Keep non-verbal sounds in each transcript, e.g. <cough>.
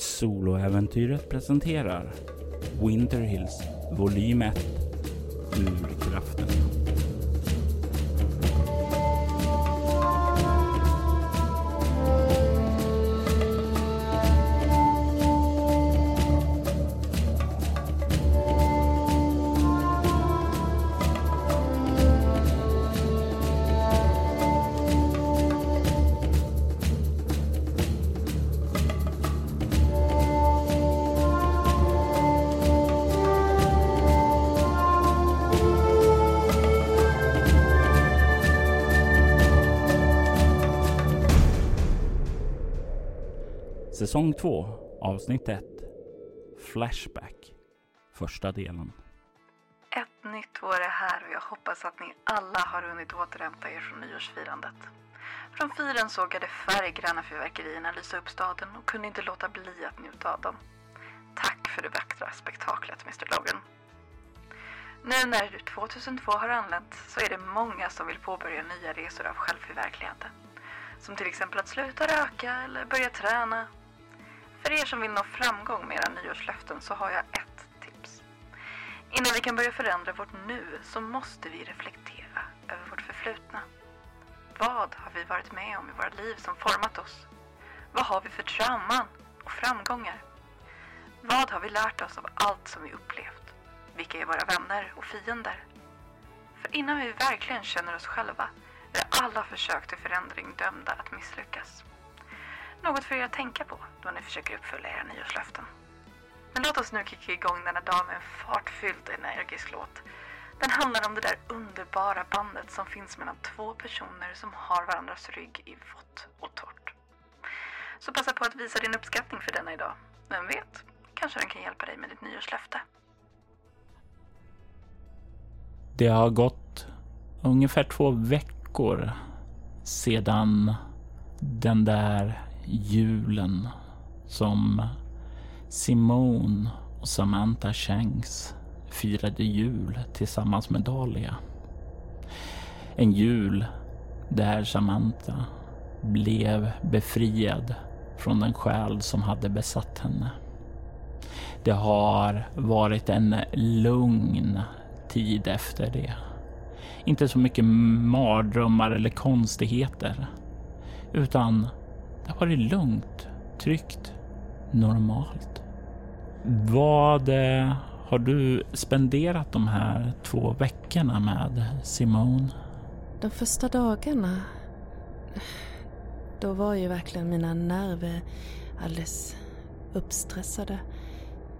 Soloäventyret presenterar Winter Hills volym 1 Urkraften. Säsong 2, avsnitt 1. Flashback. Första delen. Ett nytt år är här och jag hoppas att ni alla har hunnit återhämta er från nyårsfirandet. Från fyren såg jag de färggranna fyrverkerierna lysa upp staden och kunde inte låta bli att njuta av dem. Tack för det vackra spektaklet, Mr Logan. Nu när 2002 har anlänt så är det många som vill påbörja nya resor av självförverkligande. Som till exempel att sluta röka eller börja träna för er som vill nå framgång med era nyårslöften så har jag ett tips. Innan vi kan börja förändra vårt nu så måste vi reflektera över vårt förflutna. Vad har vi varit med om i våra liv som format oss? Vad har vi för trauman och framgångar? Vad har vi lärt oss av allt som vi upplevt? Vilka är våra vänner och fiender? För innan vi verkligen känner oss själva är alla försök till förändring dömda att misslyckas. Något för er att tänka på då ni försöker uppfylla era nyårslöften. Men låt oss nu kicka igång denna dag med en fartfylld energisk låt. Den handlar om det där underbara bandet som finns mellan två personer som har varandras rygg i vått och torrt. Så passa på att visa din uppskattning för denna idag. Vem vet, kanske den kan hjälpa dig med ditt nyårslöfte. Det har gått ungefär två veckor sedan den där julen som Simone och Samantha Shanks firade jul tillsammans med Dahlia. En jul där Samantha blev befriad från den själ som hade besatt henne. Det har varit en lugn tid efter det. Inte så mycket mardrömmar eller konstigheter, utan det har varit lugnt, tryggt, normalt. Vad eh, har du spenderat de här två veckorna med Simone? De första dagarna, då var ju verkligen mina nerver alldeles uppstressade.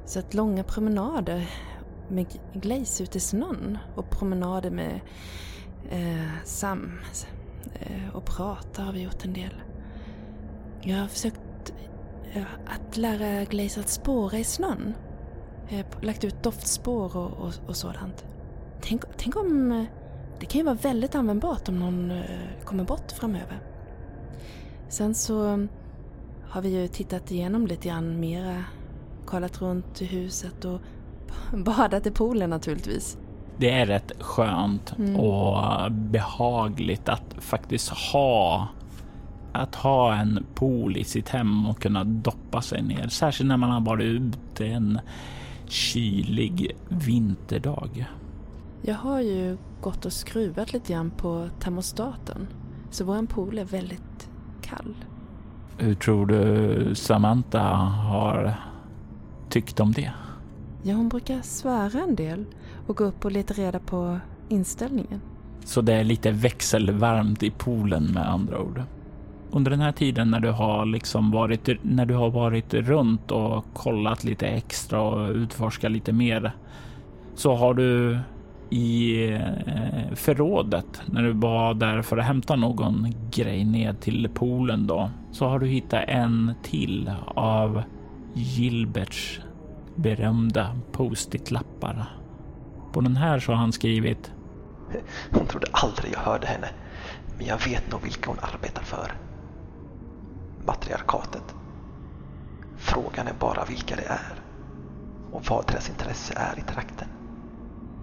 Så att långa promenader med Glaze ute i snön och promenader med eh, Sam eh, och prata har vi gjort en del. Jag har försökt att lära Glaze att spåra i snön. Jag har lagt ut doftspår och, och, och sådant. Tänk, tänk om... Det kan ju vara väldigt användbart om någon uh, kommer bort framöver. Sen så har vi ju tittat igenom lite grann mera. Kollat runt i huset och <laughs> badat i poolen naturligtvis. Det är rätt skönt mm. och behagligt att faktiskt ha att ha en pool i sitt hem och kunna doppa sig ner, särskilt när man har varit ute en kylig vinterdag. Jag har ju gått och skruvat lite grann på termostaten, så vår pool är väldigt kall. Hur tror du Samantha har tyckt om det? Ja, hon brukar svära en del och gå upp och leta reda på inställningen. Så det är lite växelvarmt i poolen med andra ord? Under den här tiden när du har liksom varit när du har varit runt och kollat lite extra och utforskat lite mer så har du i eh, förrådet när du var där för att hämta någon grej ned till poolen då så har du hittat en till av Gilberts berömda post-it lappar. På den här så har han skrivit. Hon trodde aldrig jag hörde henne, men jag vet nog vilka hon arbetar för matriarkatet. Frågan är bara vilka det är och vad deras intresse är i trakten.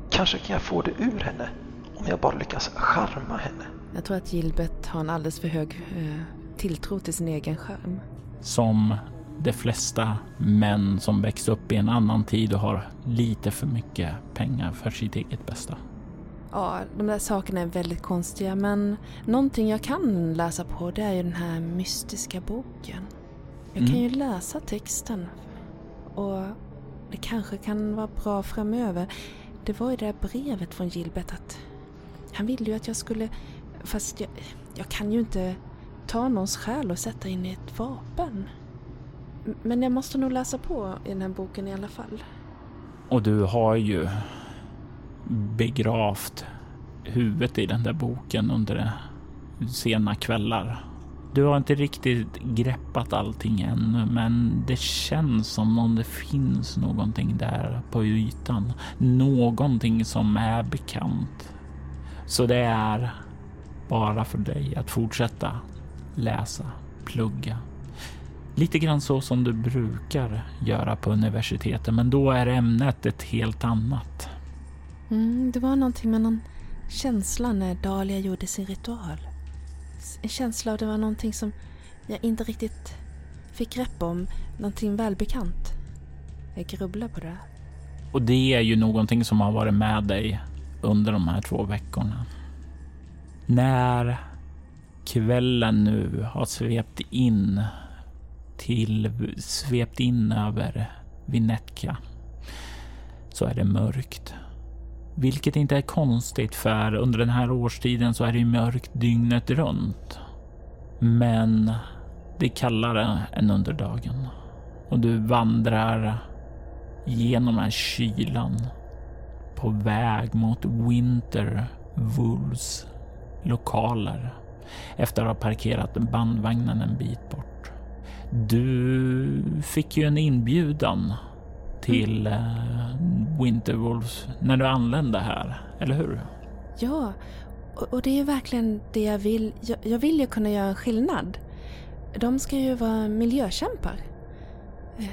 Kanske kan jag få det ur henne om jag bara lyckas charma henne. Jag tror att Gilbert har en alldeles för hög eh, tilltro till sin egen charm. Som de flesta män som växt upp i en annan tid och har lite för mycket pengar för sitt eget bästa. Ja, de där sakerna är väldigt konstiga men någonting jag kan läsa på det är ju den här mystiska boken. Jag kan Mm. ju läsa texten och det kanske kan vara bra framöver. Det var ju det där brevet från Gilbert att han ville ju att jag skulle, fast jag, jag kan ju inte ta någons själ och sätta in i ett vapen. Men jag måste nog läsa på i den här boken i alla fall. Och du har ju begravt huvudet i den där boken under sena kvällar. Du har inte riktigt greppat allting ännu, men det känns som om det finns någonting där på ytan. Någonting som är bekant. Så det är bara för dig att fortsätta läsa, plugga. Lite grann så som du brukar göra på universitetet, men då är ämnet ett helt annat. Mm, det var någonting med någon känsla när Dahlia gjorde sin ritual. En känsla av det var någonting som jag inte riktigt fick grepp om. Någonting välbekant. Jag grubblar på det. Och det är ju någonting som har varit med dig under de här två veckorna. När kvällen nu har svept in till svept in över Vinetka så är det mörkt. Vilket inte är konstigt för under den här årstiden så är det ju mörkt dygnet runt. Men det är kallare än under dagen. Och du vandrar genom den här kylan på väg mot Winter Wolves lokaler efter att ha parkerat bandvagnen en bit bort. Du fick ju en inbjudan till eh, Winter Wolves när du anlände här, eller hur? Ja, och, det är ju verkligen det jag vill. Jag, jag vill ju kunna göra skillnad. De ska ju vara miljökämpar. Eh,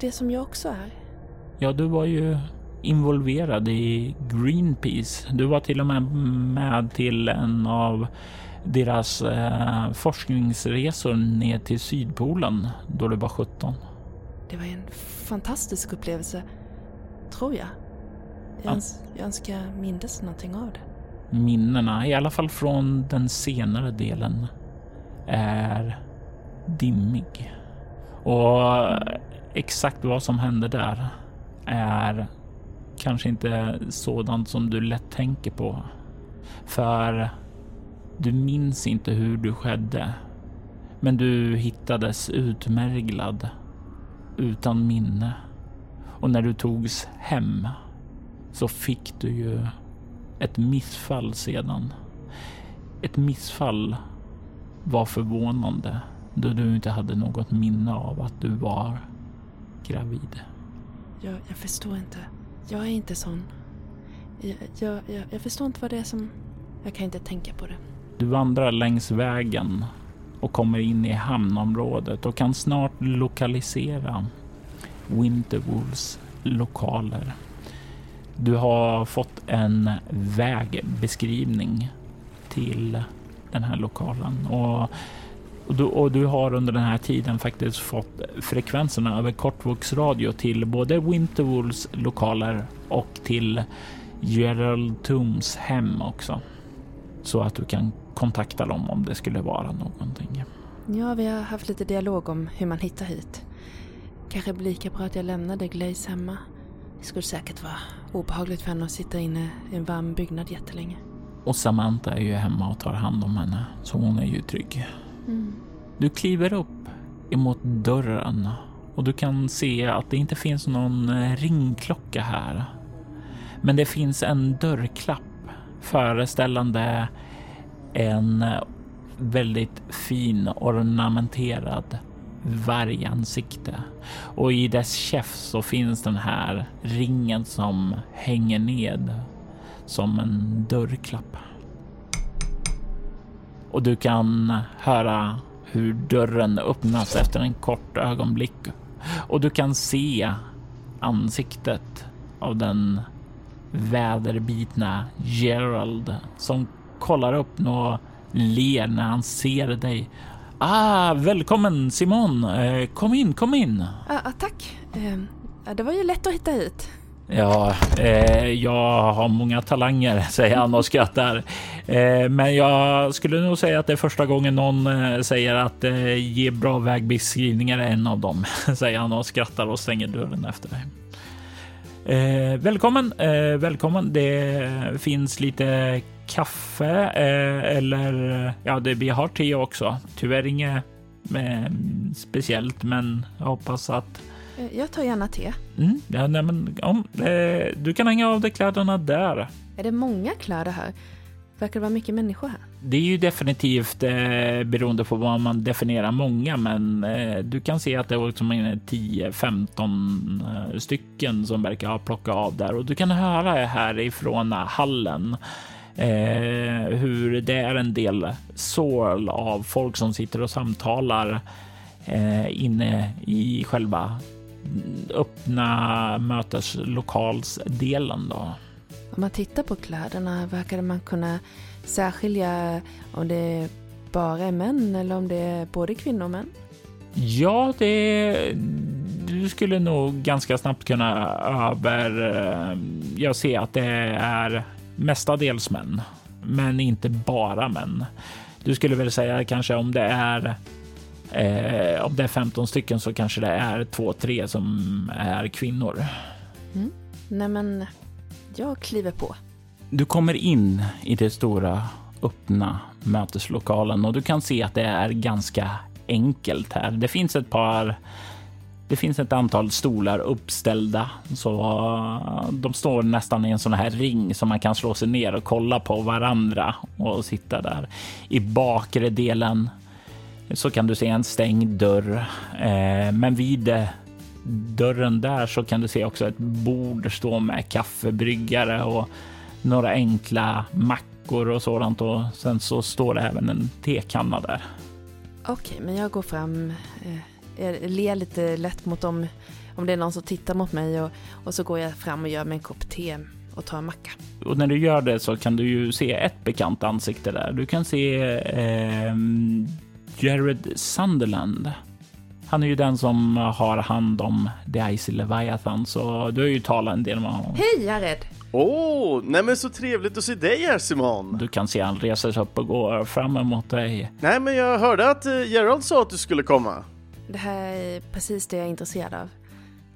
Det som jag också är. Ja, du var ju involverad i Greenpeace. Du var till och med med till en av deras eh, forskningsresor ner till Sydpolen då du var 17. Det var en fantastisk upplevelse. Tror jag. Jag, Ja. öns- jag önskar mindes någonting av det. Minnena, i alla fall från den senare delen, är dimmig. Och exakt vad som hände där är kanske inte sådant som du lätt tänker på. För du minns inte hur du skedde. Men du hittades utmärglad utan minne. Och när du togs hem så fick du ju ett missfall sedan. Ett missfall var förvånande då du inte hade något minne av att du var gravid. Jag, jag förstår inte. Jag är inte sån. Jag, jag, jag, jag förstår inte vad det är som... Jag kan inte tänka på det. Du vandrar längs vägen och kommer in i hamnområdet och kan snart lokalisera Winterwolves lokaler. Du har fått en vägbeskrivning till den här lokalen och, och, du, och du har under den här tiden faktiskt fått frekvenserna över kortvågsradio till både Winterwools lokaler och till Gerald Tooms hem också så att du kan kontakta dem om det skulle vara någonting. Ja, vi har haft lite dialog om hur man hittar hit. Kanske blir lika bra att jag lämnade Glaze hemma. Det skulle säkert vara obehagligt för henne att sitta inne i en varm byggnad jättelänge. Och Samantha är ju hemma och tar hand om henne, så hon är ju trygg. Mm. Du kliver upp emot dörren och du kan se att det inte finns någon eh, ringklocka här. Men det finns en dörrklapp föreställande en eh, väldigt fin ornamenterad vargansikte. Och i dess käft så finns den här ringen som hänger ned som en dörrklapp. Och du kan höra hur dörren öppnas efter en kort ögonblick och du kan se ansiktet av den väderbitna Gerald som kollar upp och ler när han ser dig. Ah, välkommen Simon! Eh, kom in, kom in! Ah, ah, tack. Eh, det var ju lätt att hitta hit. Ja, eh, jag har många talanger, <laughs> säger han och skrattar. Eh, men jag skulle nog säga att det är första gången någon eh, säger att eh, ge bra vägbeskrivningar är en av dem, <laughs> säger han och skrattar och stänger dörren efter dig. Eh, välkommen, välkommen. Det finns lite kaffe eh, eller ja, det, vi har te också. Tyvärr inget eh, speciellt, men jag hoppas att Eh, jag tar gärna te. Mm, ja, nej, men, om, eh, du kan hänga av dig kläderna där. Är det många kläder här? Verkar det vara mycket människor här? Det är ju definitivt eh, beroende på vad man definierar många, men eh, du kan se att det är liksom 10-15 eh, stycken som verkar ha plockat av där och du kan höra härifrån hallen eh, hur det är en del sorl av folk som sitter och samtalar eh, inne i själva öppna möteslokalsdelen. Då. Om man tittar på kläderna verkar man kunna särskilja om det bara är män eller om det är både kvinnor och män? Ja, det du skulle nog ganska snabbt kunna över. Eh, jag ser att det är mestadels män, men inte bara män. Du skulle väl säga kanske om det är Eh, om det är 15 stycken så kanske det är två, tre som är kvinnor. Mm. Nej, men jag kliver på. Du kommer in i det stora öppna möteslokalen och du kan se att det är ganska enkelt här. Det finns ett par det finns ett antal stolar uppställda så eh, de står nästan i en sån här ring som man kan slå sig ner och kolla på varandra och sitta där. I bakre delen så kan du se en stängd dörr. Eh, men vid eh, dörren där så kan du se också ett bord stå med kaffebryggare och några enkla mackor och sådant och sen så står det även en tekanna där. Okej, men jag går fram, eh, ler lite lätt mot dem om det är någon som tittar mot mig och, och så går jag fram och gör mig en kopp te och tar en macka. Och när du gör det så kan du ju se ett bekant ansikte där. Du kan se eh, Jared Sunderland. Han är ju den som har hand om The Icy Leviathan, så du har ju talat en del med honom. Hej Jared! Åh, oh, nej men så trevligt att se dig här Simon! Du kan se han reser sig upp och går fram emot dig. Nej men jag hörde att uh, Gerald sa att du skulle komma. Det här är precis det jag är intresserad av.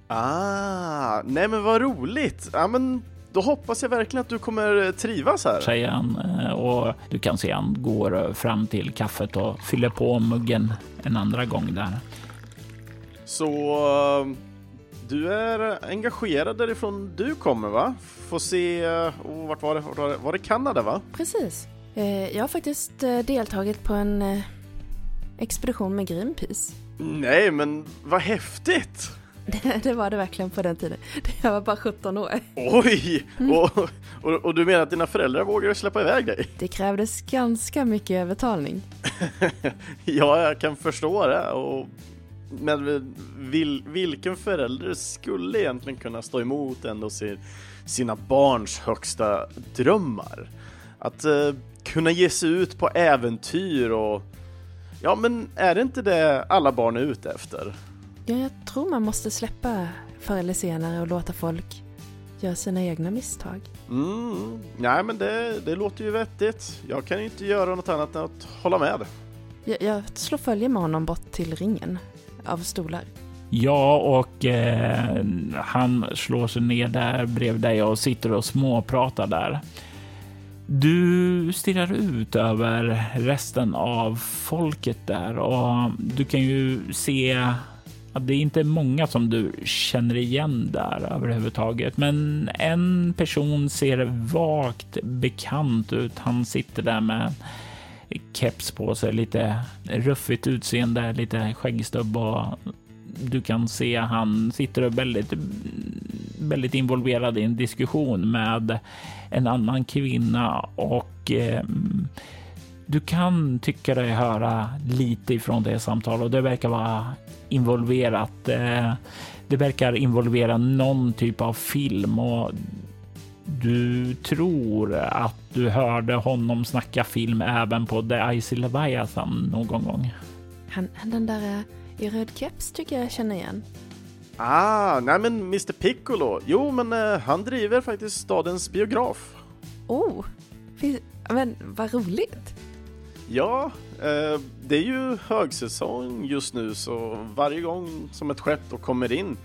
Ah, nej men vad roligt! Ja men då hoppas jag verkligen att du kommer trivas här. Säger han eh, och du kan se han går fram till kaffet och fyller på muggen en andra gång där. Så eh, du är engagerad därifrån du kommer va? Får se, oh, vart var det? Vart var det? Var det Kanada va? Precis. Jag har faktiskt deltagit på en expedition med Greenpeace. Nej men vad häftigt! <laughs> Det, var det verkligen på den tiden. <laughs> Jag var bara 17 år. Oj! Mm. Och, och, och, du menar att dina föräldrar vågade släppa iväg dig? Det krävdes ganska mycket övertalning. <laughs> ja, jag kan förstå det. Och, men vil, vilken förälder skulle egentligen kunna stå emot ändå sin, sina barns högsta drömmar? Att uh, kunna ge sig ut på äventyr och Ja, men är det inte det alla barn är ute efter? Ja, jag tror man måste släppa förr eller senare och låta folk göra sina egna misstag. Mm, nej men det, det låter ju vettigt. Jag kan inte göra något annat än att hålla med. Jag, jag slår följe med honom bort till ringen av stolar. Ja, och eh, han slår sig ner där bredvid dig och sitter och småpratar där. Du stirrar ut över resten av folket där och du kan ju se att det är inte många som du känner igen där överhuvudtaget, men en person ser vagt bekant ut. Han sitter där med keps på sig, lite ruffigt utseende, lite skäggstubb och du kan se han sitter väldigt, väldigt involverad i en diskussion med en annan kvinna och eh, du kan tycka dig höra lite ifrån det samtalet och det verkar vara involverat. Eh, det verkar involvera någon typ av film och du tror att du hörde honom snacka film även på The Icy Leviathan någon gång. Han, den där eh, i röd keps tycker jag känner igen. Ah, nej men Mr Piccolo. Jo, men eh, han driver faktiskt stadens biograf. Oh, fin- men vad roligt. Ja, eh, det är ju högsäsong just nu så varje gång som ett skepp då kommer in,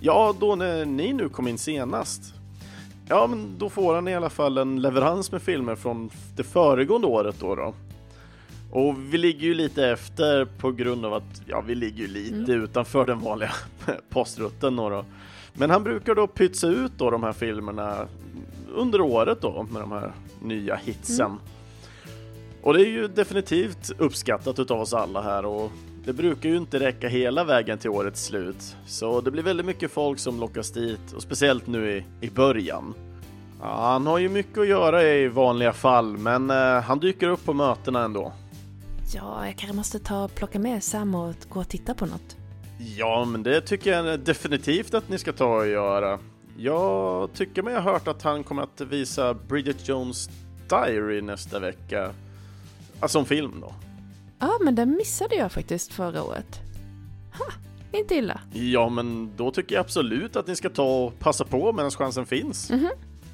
ja då när ni nu kom in senast, ja men då får han i alla fall en leverans med filmer från det föregående året då. då. Och vi ligger ju lite efter på grund av att, ja vi ligger ju lite utanför den vanliga <laughs> postrutten då. Men han brukar då pytsa ut då de här filmerna under året då med de här nya hitsen. Och det är ju definitivt uppskattat utav oss alla här och det brukar ju inte räcka hela vägen till årets slut. Så det blir väldigt mycket folk som lockas dit och speciellt nu i, i början. Ja, han har ju mycket att göra i vanliga fall men eh, han dyker upp på mötena ändå. Ja, jag kanske måste ta och plocka med Sam och gå och titta på något. Ja, men det tycker jag definitivt att ni ska ta och göra. Jag tycker mig ha hört att han kommer att visa Bridget Jones Diary nästa vecka. Alltså en film då. Ja, men den missade jag faktiskt förra året. Ha, inte illa. Ja, men då tycker jag absolut att ni ska ta och passa på medan chansen finns.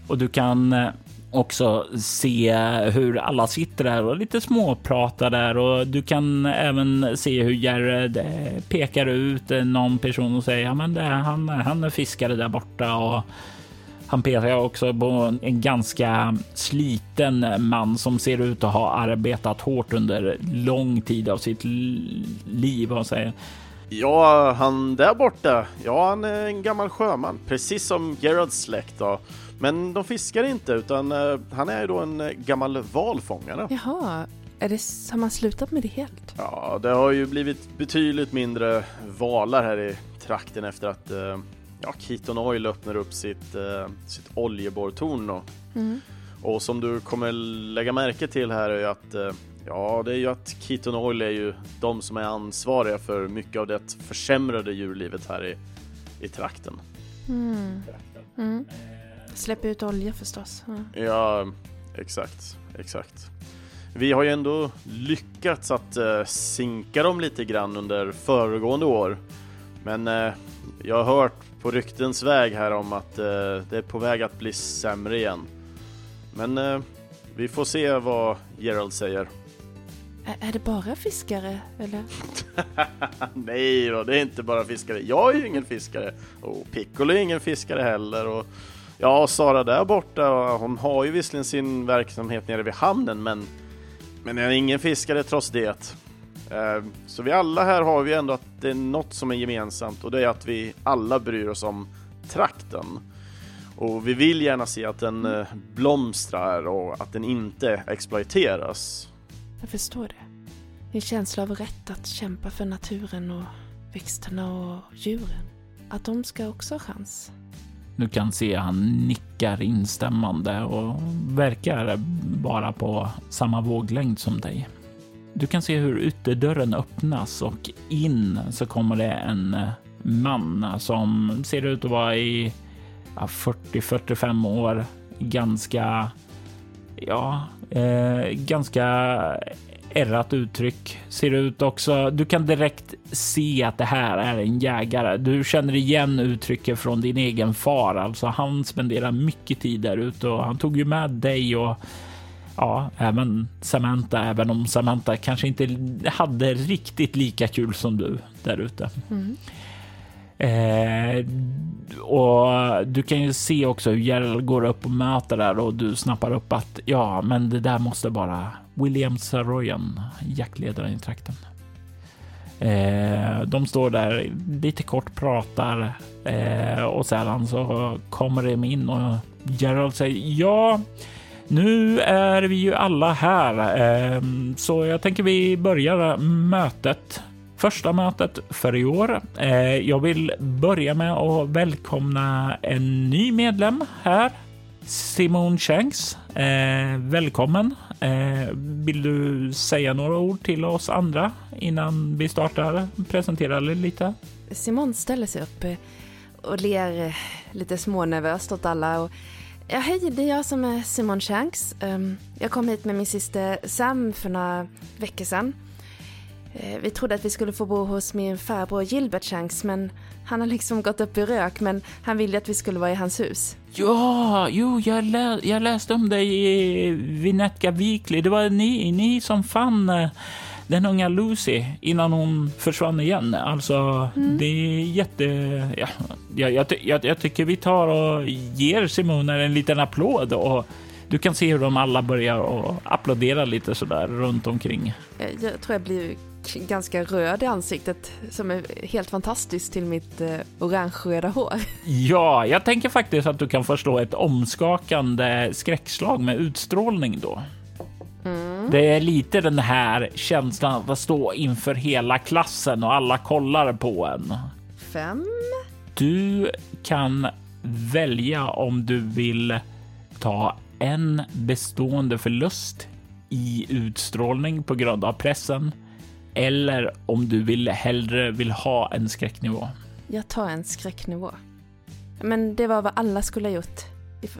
Och du kan eh, också se hur alla sitter där och lite småpratar där. Och du kan även se hur Jared eh, pekar ut eh, någon person och säger ja, men det är, han, han är fiskare där borta. Och han pekar också på en ganska sliten man som ser ut att ha arbetat hårt under lång tid av sitt liv och säger Ja, han där borta. Ja, han är en gammal sjöman, precis som Gerards släkt då. Men de fiskar inte, utan eh, han är ju då en eh, gammal valfångare. Jaha, är det, har man slutat med det helt? Ja, det har ju blivit betydligt mindre valar här i trakten efter att eh, ja, Keaton Oil öppnar upp sitt, sitt oljeborrtorn. Mm. Och som du kommer lägga märke till här är att ja, det är ju att Keaton Oil är ju de som är ansvariga för mycket av det försämrade djurlivet här i, i trakten. Mm. Mm. Släpp ut olja förstås. Ja. Ja, exakt, exakt. Vi har ju ändå lyckats att eh, sinka dem lite grann under föregående år. Men eh, jag har hört på ryktens väg här om att eh, det är på väg att bli sämre igen. Men eh, vi får se vad Gerald säger. Är, är det bara fiskare, eller? <laughs> Nej då, det är inte bara fiskare. Jag är ju ingen fiskare och Piccolo är ingen fiskare heller. Och ja, Sara där borta, hon har ju visserligen sin verksamhet nere vid hamnen, men men är ingen fiskare trots det. Ehm, så vi alla här har vi ändå att det är något som är gemensamt och det är att vi alla bryr oss om trakten. Och vi vill gärna se att den eh, blomstrar och att den inte exploateras. Jag förstår det. En känsla av rätt att kämpa för naturen och växterna och djuren. Att de ska också ha chans. Du kan se han nickar instämmande och verkar vara på samma våglängd som dig. Du kan se hur ytterdörren öppnas och in så kommer det en man som ser ut att vara i 40-45 år. Ganska, ja, eh, ganska ärrat uttryck. Ser ut också. Du kan direkt se att det här är en jägare. Du känner igen uttrycket från din egen far. Alltså han spenderar mycket tid där ute och han tog ju med dig och ja, även Samantha, även om Samantha kanske inte hade riktigt lika kul som du där ute. Mm. Eh, och du kan ju se också hur Gerald går upp och möter där och du snappar upp att ja, men det där måste vara William Saroyan, jaktledaren i trakten. Eh, de står där lite kort pratar eh, och sedan så kommer de in och Gerald säger ja, nu är vi ju alla här, eh, så jag tänker vi börjar mötet. Första mötet för i år. Eh, jag vill börja med att välkomna en ny medlem här. Simon Shanks. Eh, välkommen. Eh, vill du säga några ord till oss andra innan vi startar? Presentera dig lite. Simon ställer sig upp och ler lite smånervöst åt alla. Och, ja, hej, det är jag som är Simon Shanks. Ehm, jag kom hit med min syster Sam för några veckor sedan. Eh, vi trodde att vi skulle få bo hos min farbror Gilbert Shanks men han har liksom gått upp i rök men han ville att vi skulle vara i hans hus. Ja, jo, jag, lä jag läste om det i Vinetka Weekly. Det var ni, ni som fann eh, den unga Lucy innan hon försvann igen. Alltså, mm. det är jätte... Ja, jag, jag, jag, jag, tycker vi tar och ger Simone en liten applåd och du kan se hur de alla börjar och applådera lite sådär runt omkring. Eh, jag tror jag blir ganska röd i ansiktet som är helt fantastiskt till mitt eh, orange-röda hår. <laughs> Ja, jag tänker faktiskt att du kan förstå ett omskakande skräckslag med utstrålning då. Mm. Det är lite den här känslan att stå inför hela klassen och alla kollar på en. Fem. Du kan välja om du vill ta en bestående förlust i utstrålning på grund av pressen eller om du vill hellre vill ha en skräcknivå. Jag tar en skräcknivå. Men det var vad alla skulle ha gjort.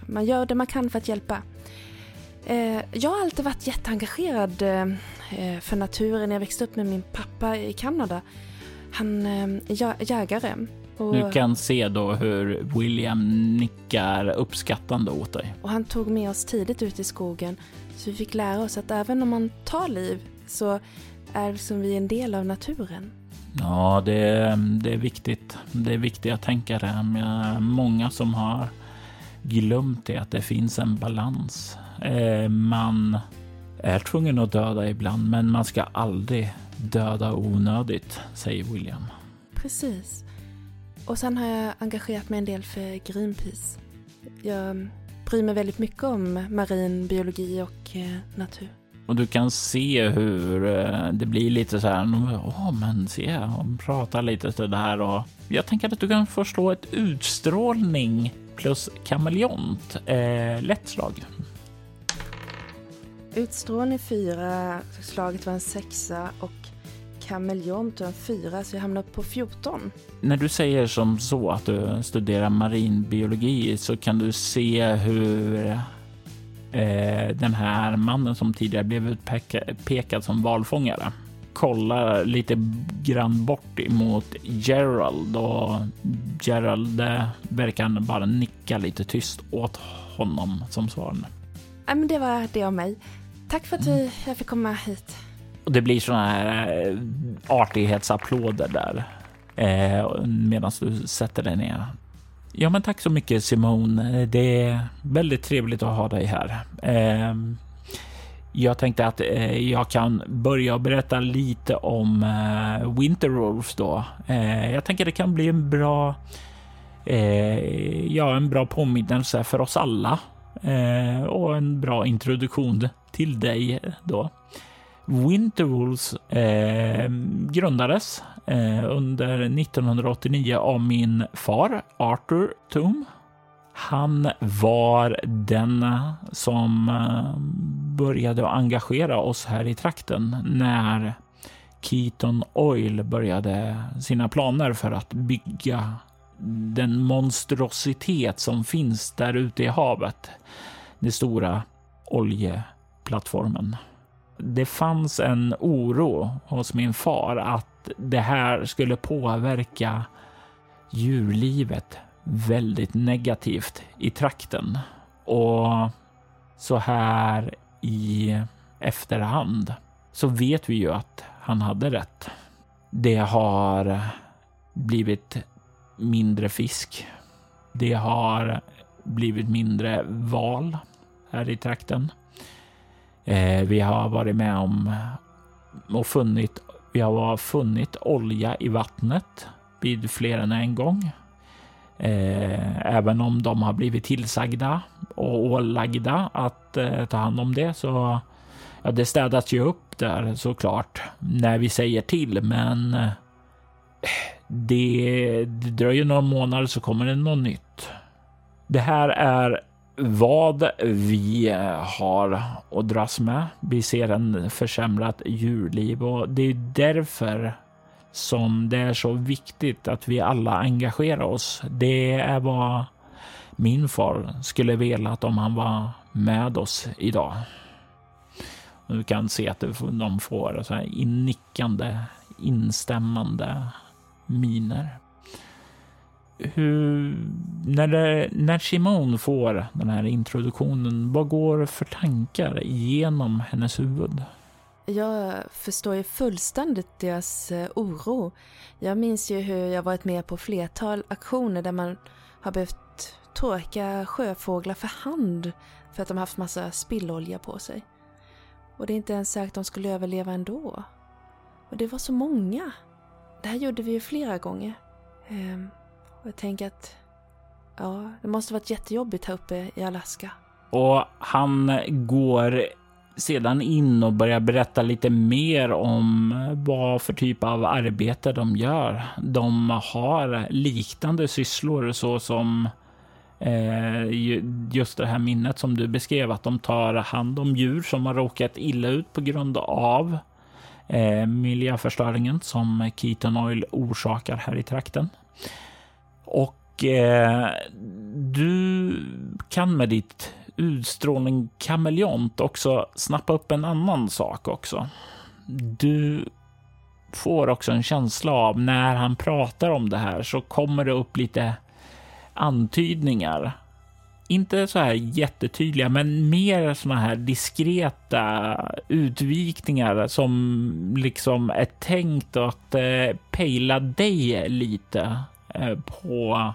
Man gör det man kan för att hjälpa. Eh, jag har alltid varit jätteengagerad eh, för naturen. Jag växte upp med min pappa i Kanada. Han eh, är jägare. Och, du kan se då hur William nickar uppskattande åt dig. Och han tog med oss tidigt ut i skogen. Så vi fick lära oss att även om man tar liv så är liksom vi en del av naturen. Ja, det, det är viktigt. Det är viktigt att tänka det. Många som har glömt det, att det finns en balans. Eh, man är tvungen att döda ibland, men man ska aldrig döda onödigt, säger William. Precis. Och sen har jag engagerat mig en del för Greenpeace. Jag bryr mig väldigt mycket om marin biologi och eh, natur. Och du kan se hur eh, det blir lite så här. Åh, men se, hon pratar lite så där och jag tänker att du kan förstå ett utstrålning plus kameleont. Eh, lätt slag. Utstrålning fyra, slaget var en sexa och kameleont var en fyra så jag hamnade på 14. När du säger som så att du studerar marinbiologi så kan du se hur eh, den här mannen som tidigare blev utpekad som valfångare kollar lite grann bort emot Gerald och Gerald eh, verkar bara nicka lite tyst åt honom som svar. Ja, men det var det av mig. Tack för att mm. jag fick komma hit. Och det blir såna här eh, artighetsapplåder där eh, medan du sätter dig ner. Ja, men tack så mycket Simon. Det är väldigt trevligt att ha dig här. Ehm, jag tänkte att eh, jag kan börja berätta lite om eh, Winter Wolves då. Eh, jag tänker det kan bli en bra, ja, en bra påminnelse för oss alla och en bra introduktion till dig då. Winterwolves eh, grundades eh, under 1989 av min far Arthur Toom. Han var den som eh, började engagera oss här i trakten när Keaton Oil började sina planer för att bygga den monstrositet som finns där ute i havet. Den stora oljeplattformen det fanns en oro hos min far att det här skulle påverka djurlivet väldigt negativt i trakten. Och så här i efterhand så vet vi ju att han hade rätt. Det har blivit mindre fisk. Det har blivit mindre val här i trakten. Eh, vi har varit med om och funnit, vi har funnit olja i vattnet vid fler än en gång. Eh, även om de har blivit tillsagda och ålagda att eh, ta hand om det så ja, det städas ju upp där såklart när vi säger till, men eh, det, det dröjer några månader så kommer det något nytt. Det här är vad vi har att dras med. Vi ser en försämrat djurliv och det är därför som det är så viktigt att vi alla engagerar oss. Det är vad min far skulle velat om han var med oss idag. Du kan se att de får så här nickande, instämmande miner. Hur, när, det, när Simone får den här introduktionen, vad går för tankar igenom hennes huvud? Jag förstår ju fullständigt deras eh, oro. Jag minns ju hur jag varit med på flertal aktioner där man har behövt torka sjöfåglar för hand för att de haft massa spillolja på sig. Och det är inte ens säkert att de skulle överleva ändå. Och det var så många. Det här gjorde vi ju flera gånger. Ehm, och jag tänker att ja, det måste varit jättejobbigt här uppe i Alaska. Och han går sedan in och börjar berätta lite mer om vad för typ av arbete de gör. De har liknande sysslor så som eh, just det här minnet som du beskrev, att de tar hand om djur som har råkat illa ut på grund av eh, miljöförstöringen som Keaton Oil orsakar här i trakten. Och eh, du kan med ditt utstrålning kameleont också snappa upp en annan sak också. Du får också en känsla av när han pratar om det här så kommer det upp lite antydningar. Inte så här jättetydliga, men mer såna här diskreta utvikningar som liksom är tänkt att eh, pejla dig lite Eh, på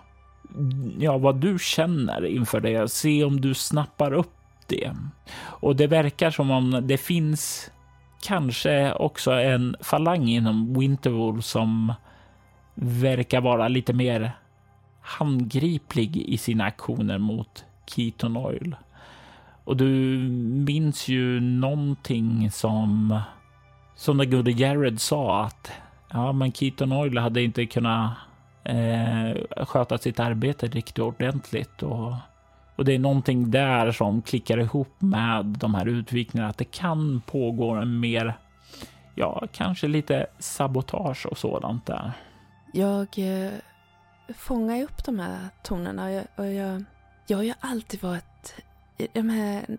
ja, vad du känner inför det. Se om du snappar upp det. Och det verkar som om det finns kanske också en falang inom Winterwool som verkar vara lite mer handgriplig i sina aktioner mot Keaton Oil. Och du minns ju någonting som som den gode Jared sa att ja, men Keaton Oil hade inte kunnat eh, sköta sitt arbete riktigt ordentligt. Och, och det är någonting där som klickar ihop med de här utvikningarna, att det kan pågå en mer, ja, kanske lite sabotage och sådant där. Jag eh, fångar upp de här tonerna och jag, och jag, jag har ju alltid varit i de här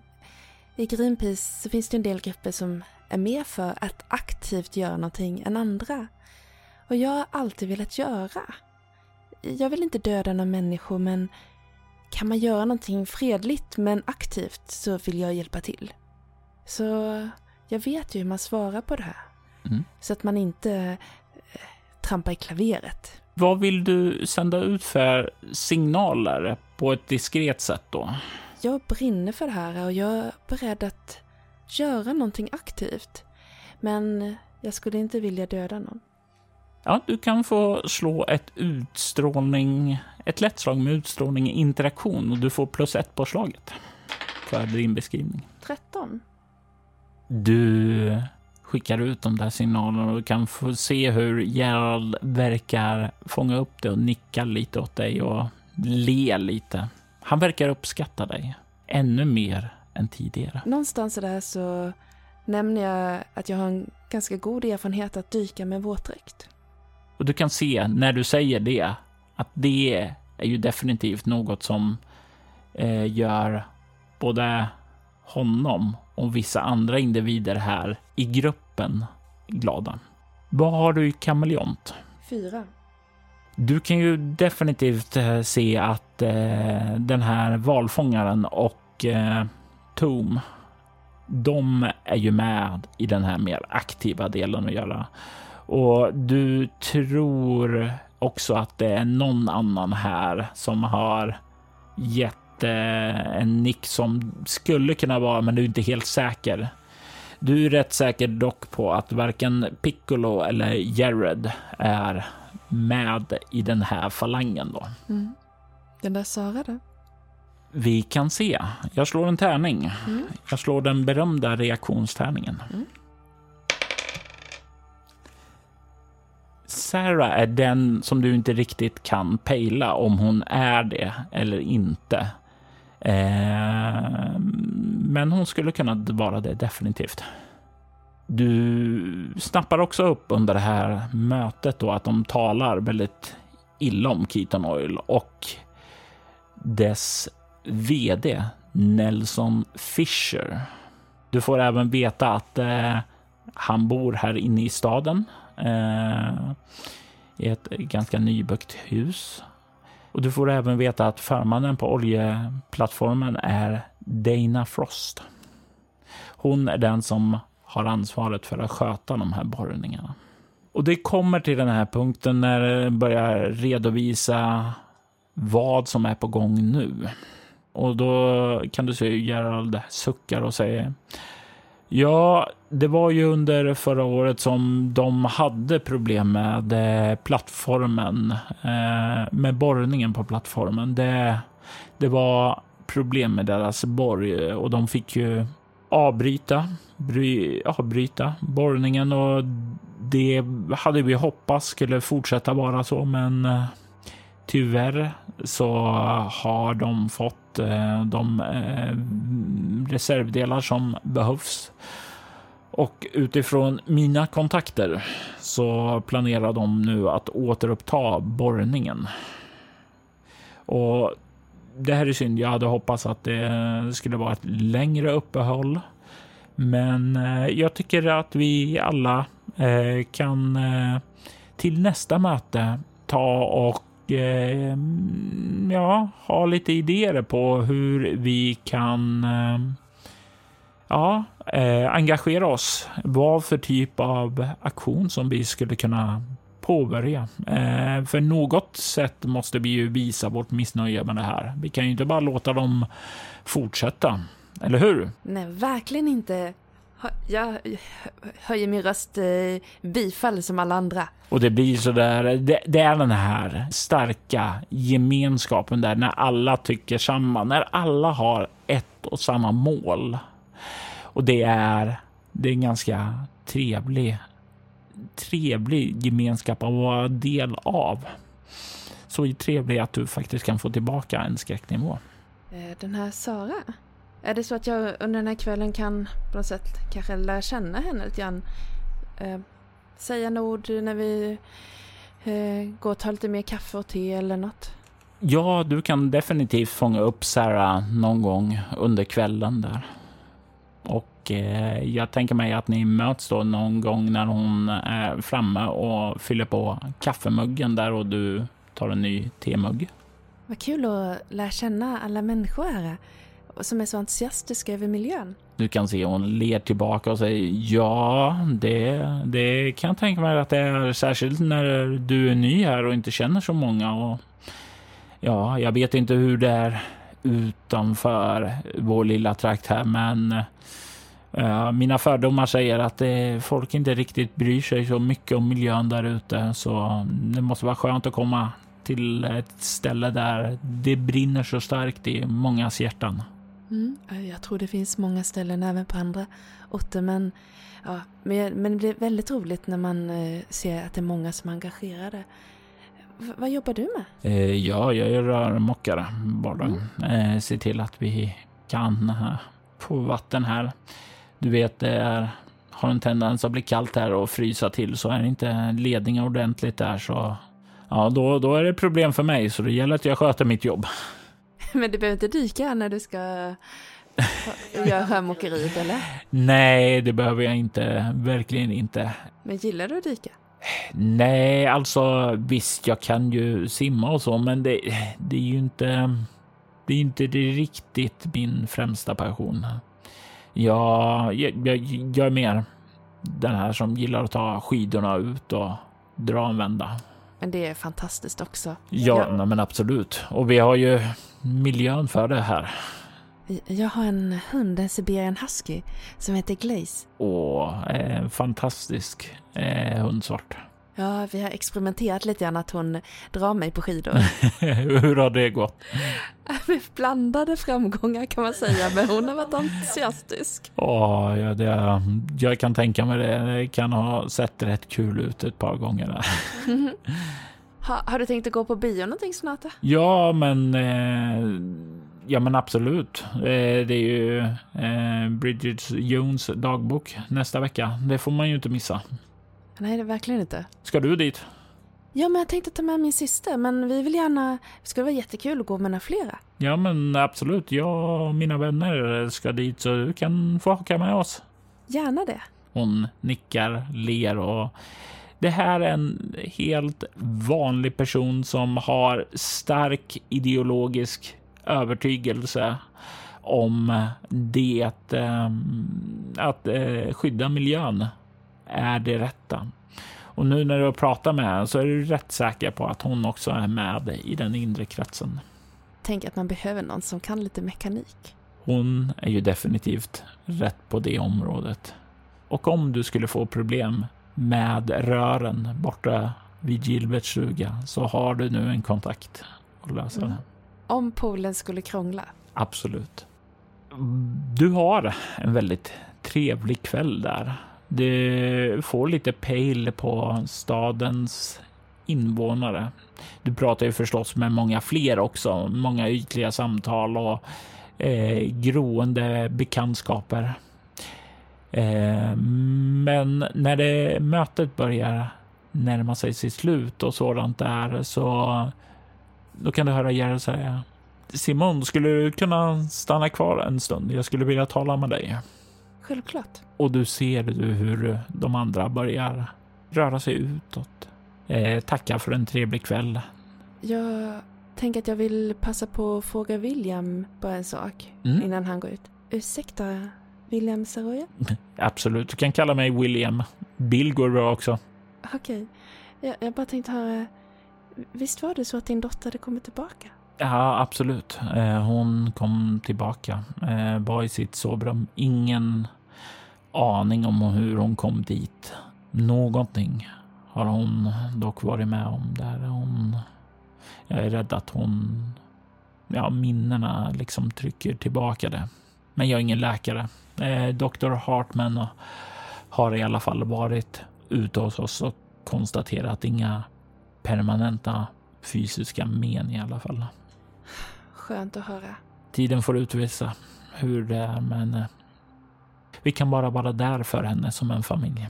i Greenpeace så finns det en del grupper som är med för att aktivt göra någonting än andra. Och jag har alltid velat göra jag vill inte döda några människor men kan man göra någonting fredligt men aktivt så vill jag hjälpa till. Så jag vet ju hur man svarar på det här. Mm. Så att man inte eh, trampar i klaveret. Vad vill du sända ut för signaler på ett diskret sätt då? Jag brinner för det här och jag är beredd att göra någonting aktivt. Men jag skulle inte vilja döda någon. Ja, du kan få slå ett utstrålning, ett lätt slag med utstrålning interaktion och du får plus ett på slaget för din beskrivning. 13. Du skickar ut de där signalerna och du kan få se hur Gerald verkar fånga upp det och nicka lite åt dig och le lite. Han verkar uppskatta dig ännu mer än tidigare. Någonstans där så nämner jag att jag har en ganska god erfarenhet att dyka med våtdräkt. Och du kan se när du säger det att det är ju definitivt något som eh, gör både honom och vissa andra individer här i gruppen glada. Vad har du i kameleont? Fyra. Du kan ju definitivt eh, se att eh, den här valfångaren och eh, Tom, de är ju med i den här mer aktiva delen att göra. Och du tror också att det är någon annan här som har gett eh, en nick som skulle kunna vara, men du är inte helt säker. Du är rätt säker dock på att varken Piccolo eller Jared är med i den här falangen då. Mm. Den där Sara då? Vi kan se. Jag slår en tärning. Mm. Jag slår den berömda reaktionstärningen. Mm. Sarah är den som du inte riktigt kan pejla om hon är det eller inte. Eh, men hon skulle kunna vara det definitivt. Du snappar också upp under det här mötet då att de talar väldigt illa om Keaton Oil och dess VD Nelson Fisher. Du får även veta att eh, han bor här inne i staden. Eh, I ett ganska nybyggt hus. Och du får även veta att förmannen på oljeplattformen är Dana Frost. Hon är den som har ansvaret för att sköta de här borrningarna. Och det kommer till den här punkten när det börjar redovisa vad som är på gång nu. Och då kan du se hur Gerald suckar och säger Ja, det var ju under förra året som de hade problem med eh, plattformen, eh, med borrningen på plattformen. Det, det var problem med deras borg eh, och de fick ju avbryta, bry, avbryta borrningen och det hade vi hoppats skulle fortsätta vara så, men tyvärr så har de fått Eh, de eh, reservdelar som behövs. Och utifrån mina kontakter så planerar de nu att återuppta borrningen. Och det här är synd. Jag hade hoppats att det skulle vara ett längre uppehåll. Men eh, jag tycker att vi alla kan till nästa möte ta och eh, mm, ja, ha lite idéer på hur vi kan eh, ja, eh, engagera oss. Vad för typ av aktion som vi skulle kunna påbörja. Eh, för något sätt måste vi ju visa vårt missnöje med det här. Vi kan ju inte bara låta dem fortsätta. Eller hur? Nej, verkligen inte. Jag höjer min röst eh, bifall som alla andra. Och det blir så där, det, det, är den här starka gemenskapen där när alla tycker samma, när alla har ett och samma mål. Och det är, det är en ganska trevlig, trevlig gemenskap att vara del av. Så trevlig att du faktiskt kan få tillbaka en skräcknivå. Eh, den här Sara, är det så att jag under den här kvällen kan på något sätt kanske lära känna henne lite grann? Eh, säga några ord när vi eh, går och tar lite mer kaffe och te eller något? Ja, du kan definitivt fånga upp Sarah någon gång under kvällen där. Och eh, jag tänker mig att ni möts då någon gång när hon är framme och fyller på kaffemuggen där och du tar en ny temugg. Vad kul att lära känna alla människor här som är så entusiastiska över miljön. Du kan se hon ler tillbaka och säger ja, det, det kan jag tänka mig att det är särskilt när du är ny här och inte känner så många. Och ja, jag vet inte hur det är utanför vår lilla trakt här, men uh, mina fördomar säger att det, folk inte riktigt bryr sig så mycket om miljön där ute, så det måste vara skönt att komma till ett ställe där det brinner så starkt i mångas hjärtan. Mm, jag tror det finns många ställen även på andra orter men, ja, men, men det blir väldigt roligt när man eh, ser att det är många som är engagerade. V vad jobbar du med? Eh, ja, jag är rörmokare bara. Mm. Eh, se till att vi kan eh, få vatten här. Du vet, det är, har en tendens att bli kallt här och frysa till så är inte ledningen ordentligt där så ja, då, då är det problem för mig så det gäller att jag sköter mitt jobb. <laughs> Men du behöver inte dyka när du ska <laughs> göra sjömåkeriet eller? Nej, det behöver jag inte. Verkligen inte. Men gillar du att dyka? Nej, alltså visst, jag kan ju simma och så, men det, det är ju inte. Det är inte riktigt min främsta passion. Jag, jag, jag, jag är mer den här som gillar att ta skidorna ut och dra en vända. Men det är fantastiskt också. Ja, ja. men absolut. Och vi har ju miljön för det här. Jag har en hund, en siberian husky, som heter Glaze. Åh, eh, fantastisk eh, hundsort. Ja, vi har experimenterat lite grann att hon drar mig på skidor. <laughs> Hur har det gått? <laughs> Blandade framgångar kan man säga, men hon har varit entusiastisk. Åh, ja, det, jag kan tänka mig det. Det kan ha sett rätt kul ut ett par gånger. Där. <laughs> ha, har du tänkt att gå på bio någonting snart? Ja, men eh, Ja men absolut. Eh, det är ju eh, Bridget Jones dagbok nästa vecka. Det får man ju inte missa. Nej, det är verkligen inte. Ska du dit? Ja, men jag tänkte ta med min syster, men vi vill gärna... Det skulle vara jättekul att gå med några flera. Ja, men absolut. Jag och mina vänner ska dit så du kan få haka med oss. Gärna det. Hon nickar, ler och det här är en helt vanlig person som har stark ideologisk övertygelse om det eh, att eh, skydda miljön är det rätta. Och nu när du pratar med henne så är du rätt säker på att hon också är med i den inre kretsen. Tänk att man behöver någon som kan lite mekanik. Hon är ju definitivt rätt på det området. Och om du skulle få problem med rören borta vid Gilberts stuga så har du nu en kontakt att lösa Mm. det. Om poolen skulle krångla. Absolut. Du har en väldigt trevlig kväll där. Du får lite pejl på stadens invånare. Du pratar ju förstås med många fler också. Många ytliga samtal och eh, groende bekantskaper. Eh, men när det mötet börjar närma sig sitt slut och sådant där så då kan du höra Jerry säga Simon, skulle du kunna stanna kvar en stund? Jag skulle vilja tala med dig. Självklart. Och du ser du hur de andra börjar röra sig utåt. Eh, tacka för en trevlig kväll. Jag tänker att jag vill passa på att fråga William bara en sak Mm. innan han går ut. Ursäkta, William Saroya? <laughs> Absolut, du kan kalla mig William. Bill går bra också. Okej. Jag, jag bara tänkte höra. Visst var det så att din dotter hade kommit tillbaka? Ja, absolut. Eh, hon kom tillbaka, eh, var i sitt sovrum. Ingen aning om hur hon kom dit. Någonting har hon dock varit med om där. Hon, jag är rädd att hon, ja, minnena liksom trycker tillbaka det. Men jag är ingen läkare. Eh, Dr. Hartman har i alla fall varit ute hos oss och konstaterat inga permanenta fysiska men i alla fall. Skönt att höra. Tiden får utvisa hur det är, men eh, vi kan bara vara där för henne som en familj.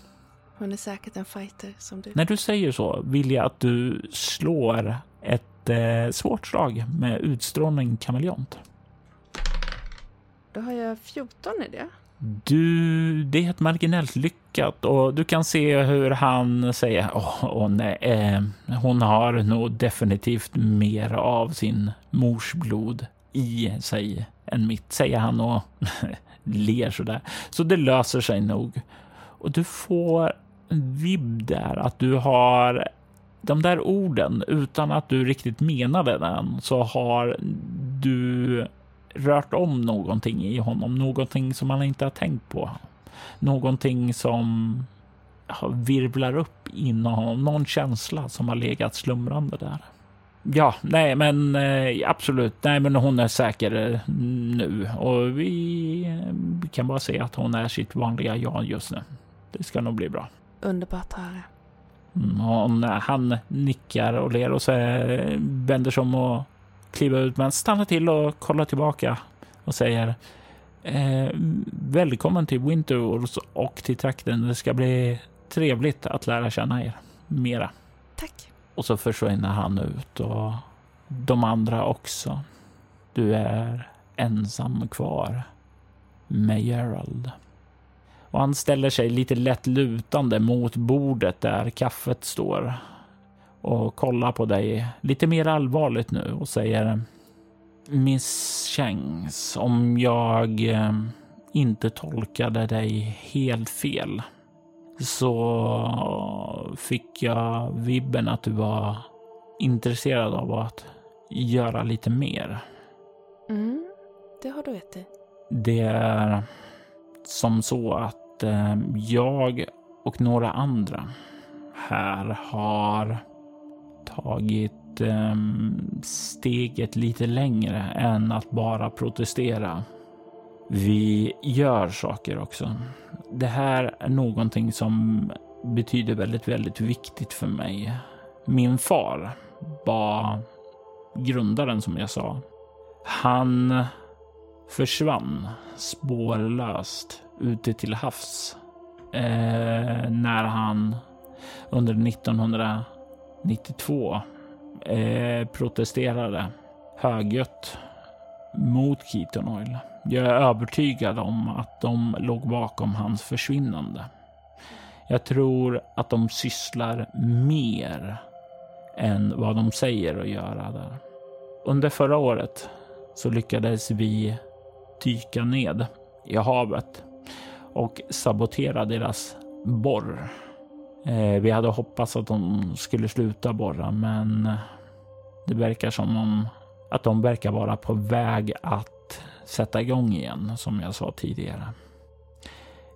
Hon är säkert en fighter som du. När du säger så vill jag att du slår ett eh, svårt slag med utstrålning kameleont. Då har jag 14 i det. Du, det är ett marginellt lyckat och du kan se hur han säger åh, åh nej, eh, hon har nog definitivt mer av sin mors blod i sig än mitt, säger han och <laughs> ler sådär. Så det löser sig nog. Och du får en vibb där att du har de där orden utan att du riktigt menade den så har du rört om någonting i honom, någonting som han inte har tänkt på. Någonting som virvlar upp inom honom, någon känsla som har legat slumrande där. Ja, nej, men eh, absolut. Nej, men hon är säker eh, nu och vi, eh, kan bara säga att hon är sitt vanliga jag just nu. Det ska nog bli bra. Underbart att höra. Mm, och hon, han nickar och ler och så eh, vänder sig om och kliver ut men stannar till och kollar tillbaka och säger eh, välkommen till Winterwolves och till trakten. Det ska bli trevligt att lära känna er mera. Tack. Och så försvinner han ut och de andra också. Du är ensam kvar med Gerald. Och han ställer sig lite lätt lutande mot bordet där kaffet står och kollar på dig lite mer allvarligt nu och säger Miss Changs, om jag eh, inte tolkade dig helt fel så fick jag vibben att du var intresserad av att göra lite mer. Mm, det har du rätt i. Det är som så att eh, jag och några andra här har tagit Ehm, steget lite längre än att bara protestera. Vi gör saker också. Det här är någonting som betyder väldigt, väldigt viktigt för mig. Min far var grundaren som jag sa. Han försvann spårlöst ute till havs eh, när han under 1992 eh, protesterade högljutt mot Keaton Oil. Jag är övertygad om att de låg bakom hans försvinnande. Jag tror att de sysslar mer än vad de säger att göra där. Under förra året så lyckades vi dyka ned i havet och sabotera deras borr. Eh, vi hade hoppats att de skulle sluta borra, men det verkar som om att de verkar vara på väg att sätta igång igen, som jag sa tidigare.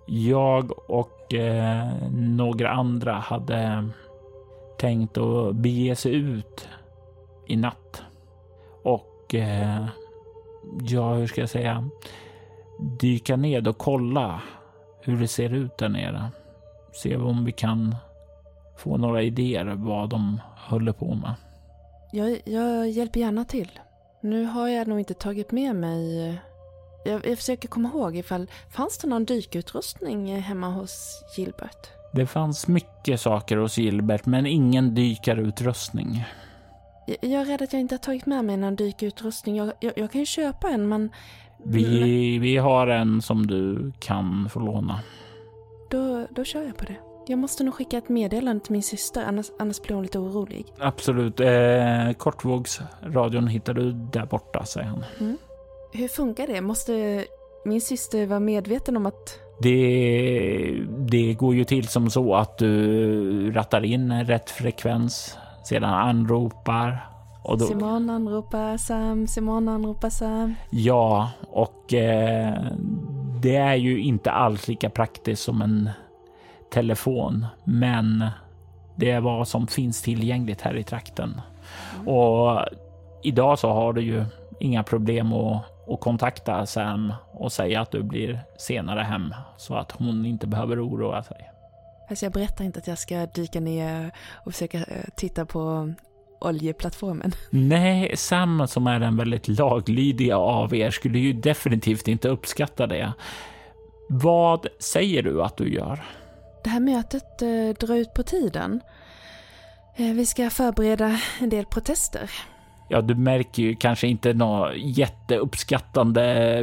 Jag och eh, några andra hade tänkt att bege sig ut i natt och eh, ja, hur ska jag säga, dyka ned och kolla hur det ser ut där nere. Se om vi kan få några idéer vad de håller på med. Jag, jag hjälper gärna till. Nu har jag nog inte tagit med mig... Jag, jag försöker komma ihåg ifall... Fanns det någon dykutrustning hemma hos Gilbert? Det fanns mycket saker hos Gilbert, men ingen dykarutrustning. Jag, jag är rädd att jag inte har tagit med mig någon dykutrustning. Jag, jag, jag kan ju köpa en, men... Vi, vi har en som du kan få låna. Då, då kör jag på det. Jag måste nog skicka ett meddelande till min syster, annars, annars blir hon lite orolig. Absolut. Eh, kortvågsradion hittar du där borta, säger han. Mm. Hur funkar det? Måste min syster vara medveten om att... Det, det går ju till som så att du rattar in rätt frekvens, sedan anropar. Och då... Simon anropar Sam, Simon anropar Sam. Ja, och eh, det är ju inte alls lika praktiskt som en telefon, men det är vad som finns tillgängligt här i trakten. Och idag så har du ju inga problem att, att kontakta Sam och säga att du blir senare hem så att hon inte behöver oroa sig. Alltså jag berättar inte att jag ska dyka ner och försöka eh, titta på oljeplattformen. <laughs> Nej, Sam som är den väldigt laglydiga av er skulle ju definitivt inte uppskatta det. Vad säger du att du gör? Det här mötet eh, drar ut på tiden. Eh, vi ska förbereda en del protester. Ja, du märker ju kanske inte något jätteuppskattande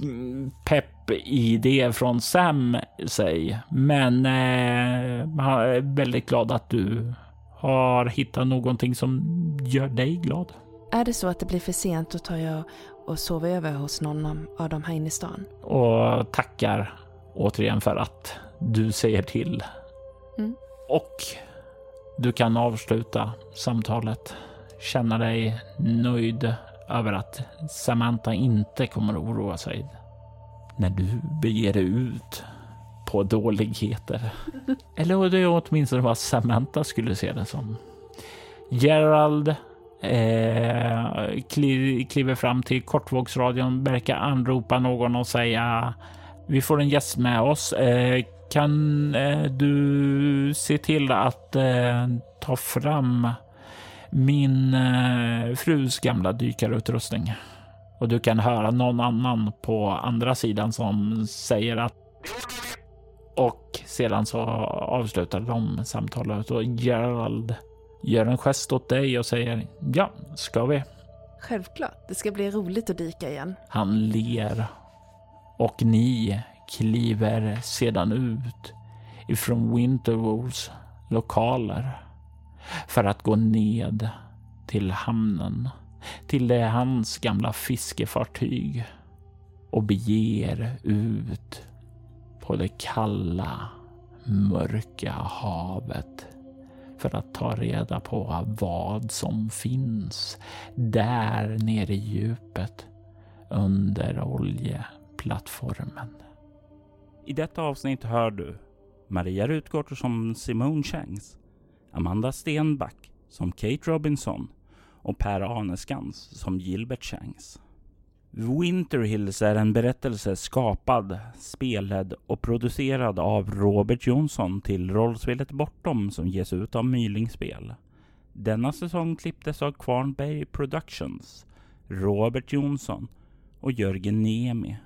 mm, pepp i det från Sam sig, men eh, jag är väldigt glad att du har hittat någonting som gör dig glad. Är det så att det blir för sent då tar jag och sover över hos någon av dem här inne i stan. Och tackar återigen för att du säger till. Mm. Och du kan avsluta samtalet. Känna dig nöjd över att Samantha inte kommer att oroa sig när du beger dig ut på dåligheter. <laughs> Eller det är åtminstone vad Samantha skulle se det som. Gerald eh, kliver fram till kortvågsradion, verkar anropa någon och säga vi får en gäst med oss. Eh, kan eh, du se till att eh, ta fram min eh, frus gamla dykarutrustning? Och du kan höra någon annan på andra sidan som säger att och sedan så avslutar de samtalet och Gerald gör en gest åt dig och säger ja, ska vi? Självklart, det ska bli roligt att dyka igen. Han ler och ni kliver sedan ut ifrån Winterwolds lokaler för att gå ned till hamnen, till det hans gamla fiskefartyg och beger ut på det kalla, mörka havet för att ta reda på vad som finns där nere i djupet under oljeplattformen. I detta avsnitt hör du Maria Rutgård som Simone Changs, Amanda Stenback som Kate Robinson och Per Arneskans som Gilbert Changs. Winterhills är en berättelse skapad, spelad och producerad av Robert Jonsson till rollspelet Bortom som ges ut av Mylingspel. Denna säsong klipptes av Kvarnberg Productions, Robert Jonsson och Jörgen Niemi.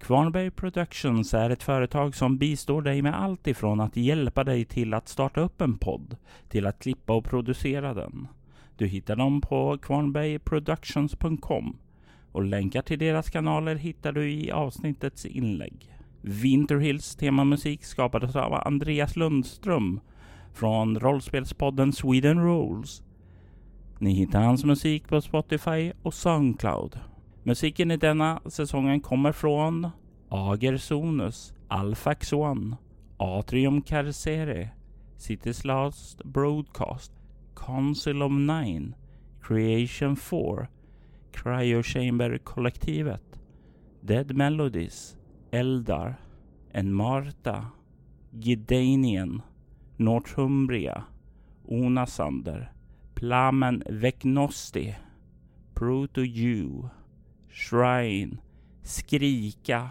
Kvarnberg Productions är ett företag som bistår dig med allt ifrån att hjälpa dig till att starta upp en podd till att klippa och producera den. Du hittar dem på kvarnbergproductions.com och länkar till deras kanaler hittar du i avsnittets inlägg. Winterhills temamusik skapades av Andreas Lundström från rollspelspodden Sweden Rules. Ni hittar hans musik på Spotify och Soundcloud. Musiken i denna säsongen kommer från Ager Sonus, Alfax One, Atrium Carcere, Cities Last Broadcast, Council of Nine, Creation 4, Cryo Chamber-kollektivet, Dead Melodies, Eldar, En Marta, Gidanien, Northumbria, Onasander, Plamen Vecnosti, Proto-Jew, Shrine, Skrika,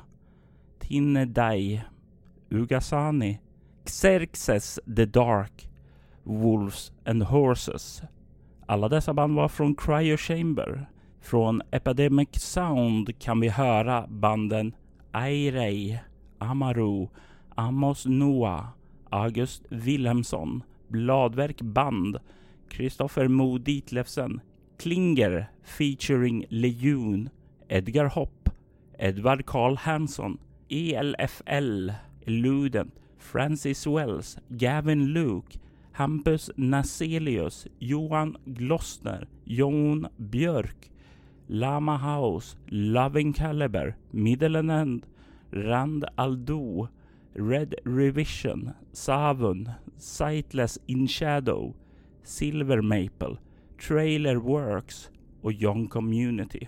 Tinnedai, Ugasani, Xerxes the Dark, Wolves and Horses. Alla dessa band var från Cryo Chamber. Från Epidemic Sound kan vi höra banden Airei, Amaru, Amos Noah, August Wilhelmsson, Bladverk Band, Kristoffer Mo Ditlevsen, Klinger featuring Lejon, Edgar Hopp, Edward Karl Hansson, ELFL, Luden, Francis Wells, Gavin Luke, Hampus Naselius, Johan Glossner, Jon Björk, Lama House, Loving Caliber, Middle and End, Rand Aldo, Red Revision, Savun, Sightless In Shadow, Silver Maple, Trailer Works och Young Community.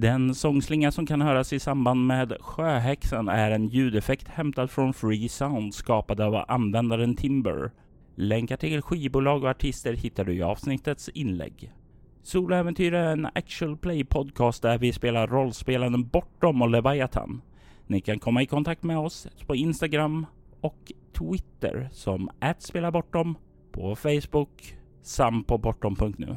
Den sångslinga som kan höras i samband med Sjöhäxan är en ljudeffekt hämtad från Free Sound skapad av användaren Timber. Länkar till skivbolag och artister hittar du i avsnittets inlägg. Soloäventyr är en actual play podcast där vi spelar rollspelaren Bortom och Leviathan. Ni kan komma i kontakt med oss på Instagram och Twitter som @spelabortom, på Facebook samt på bortom.nu.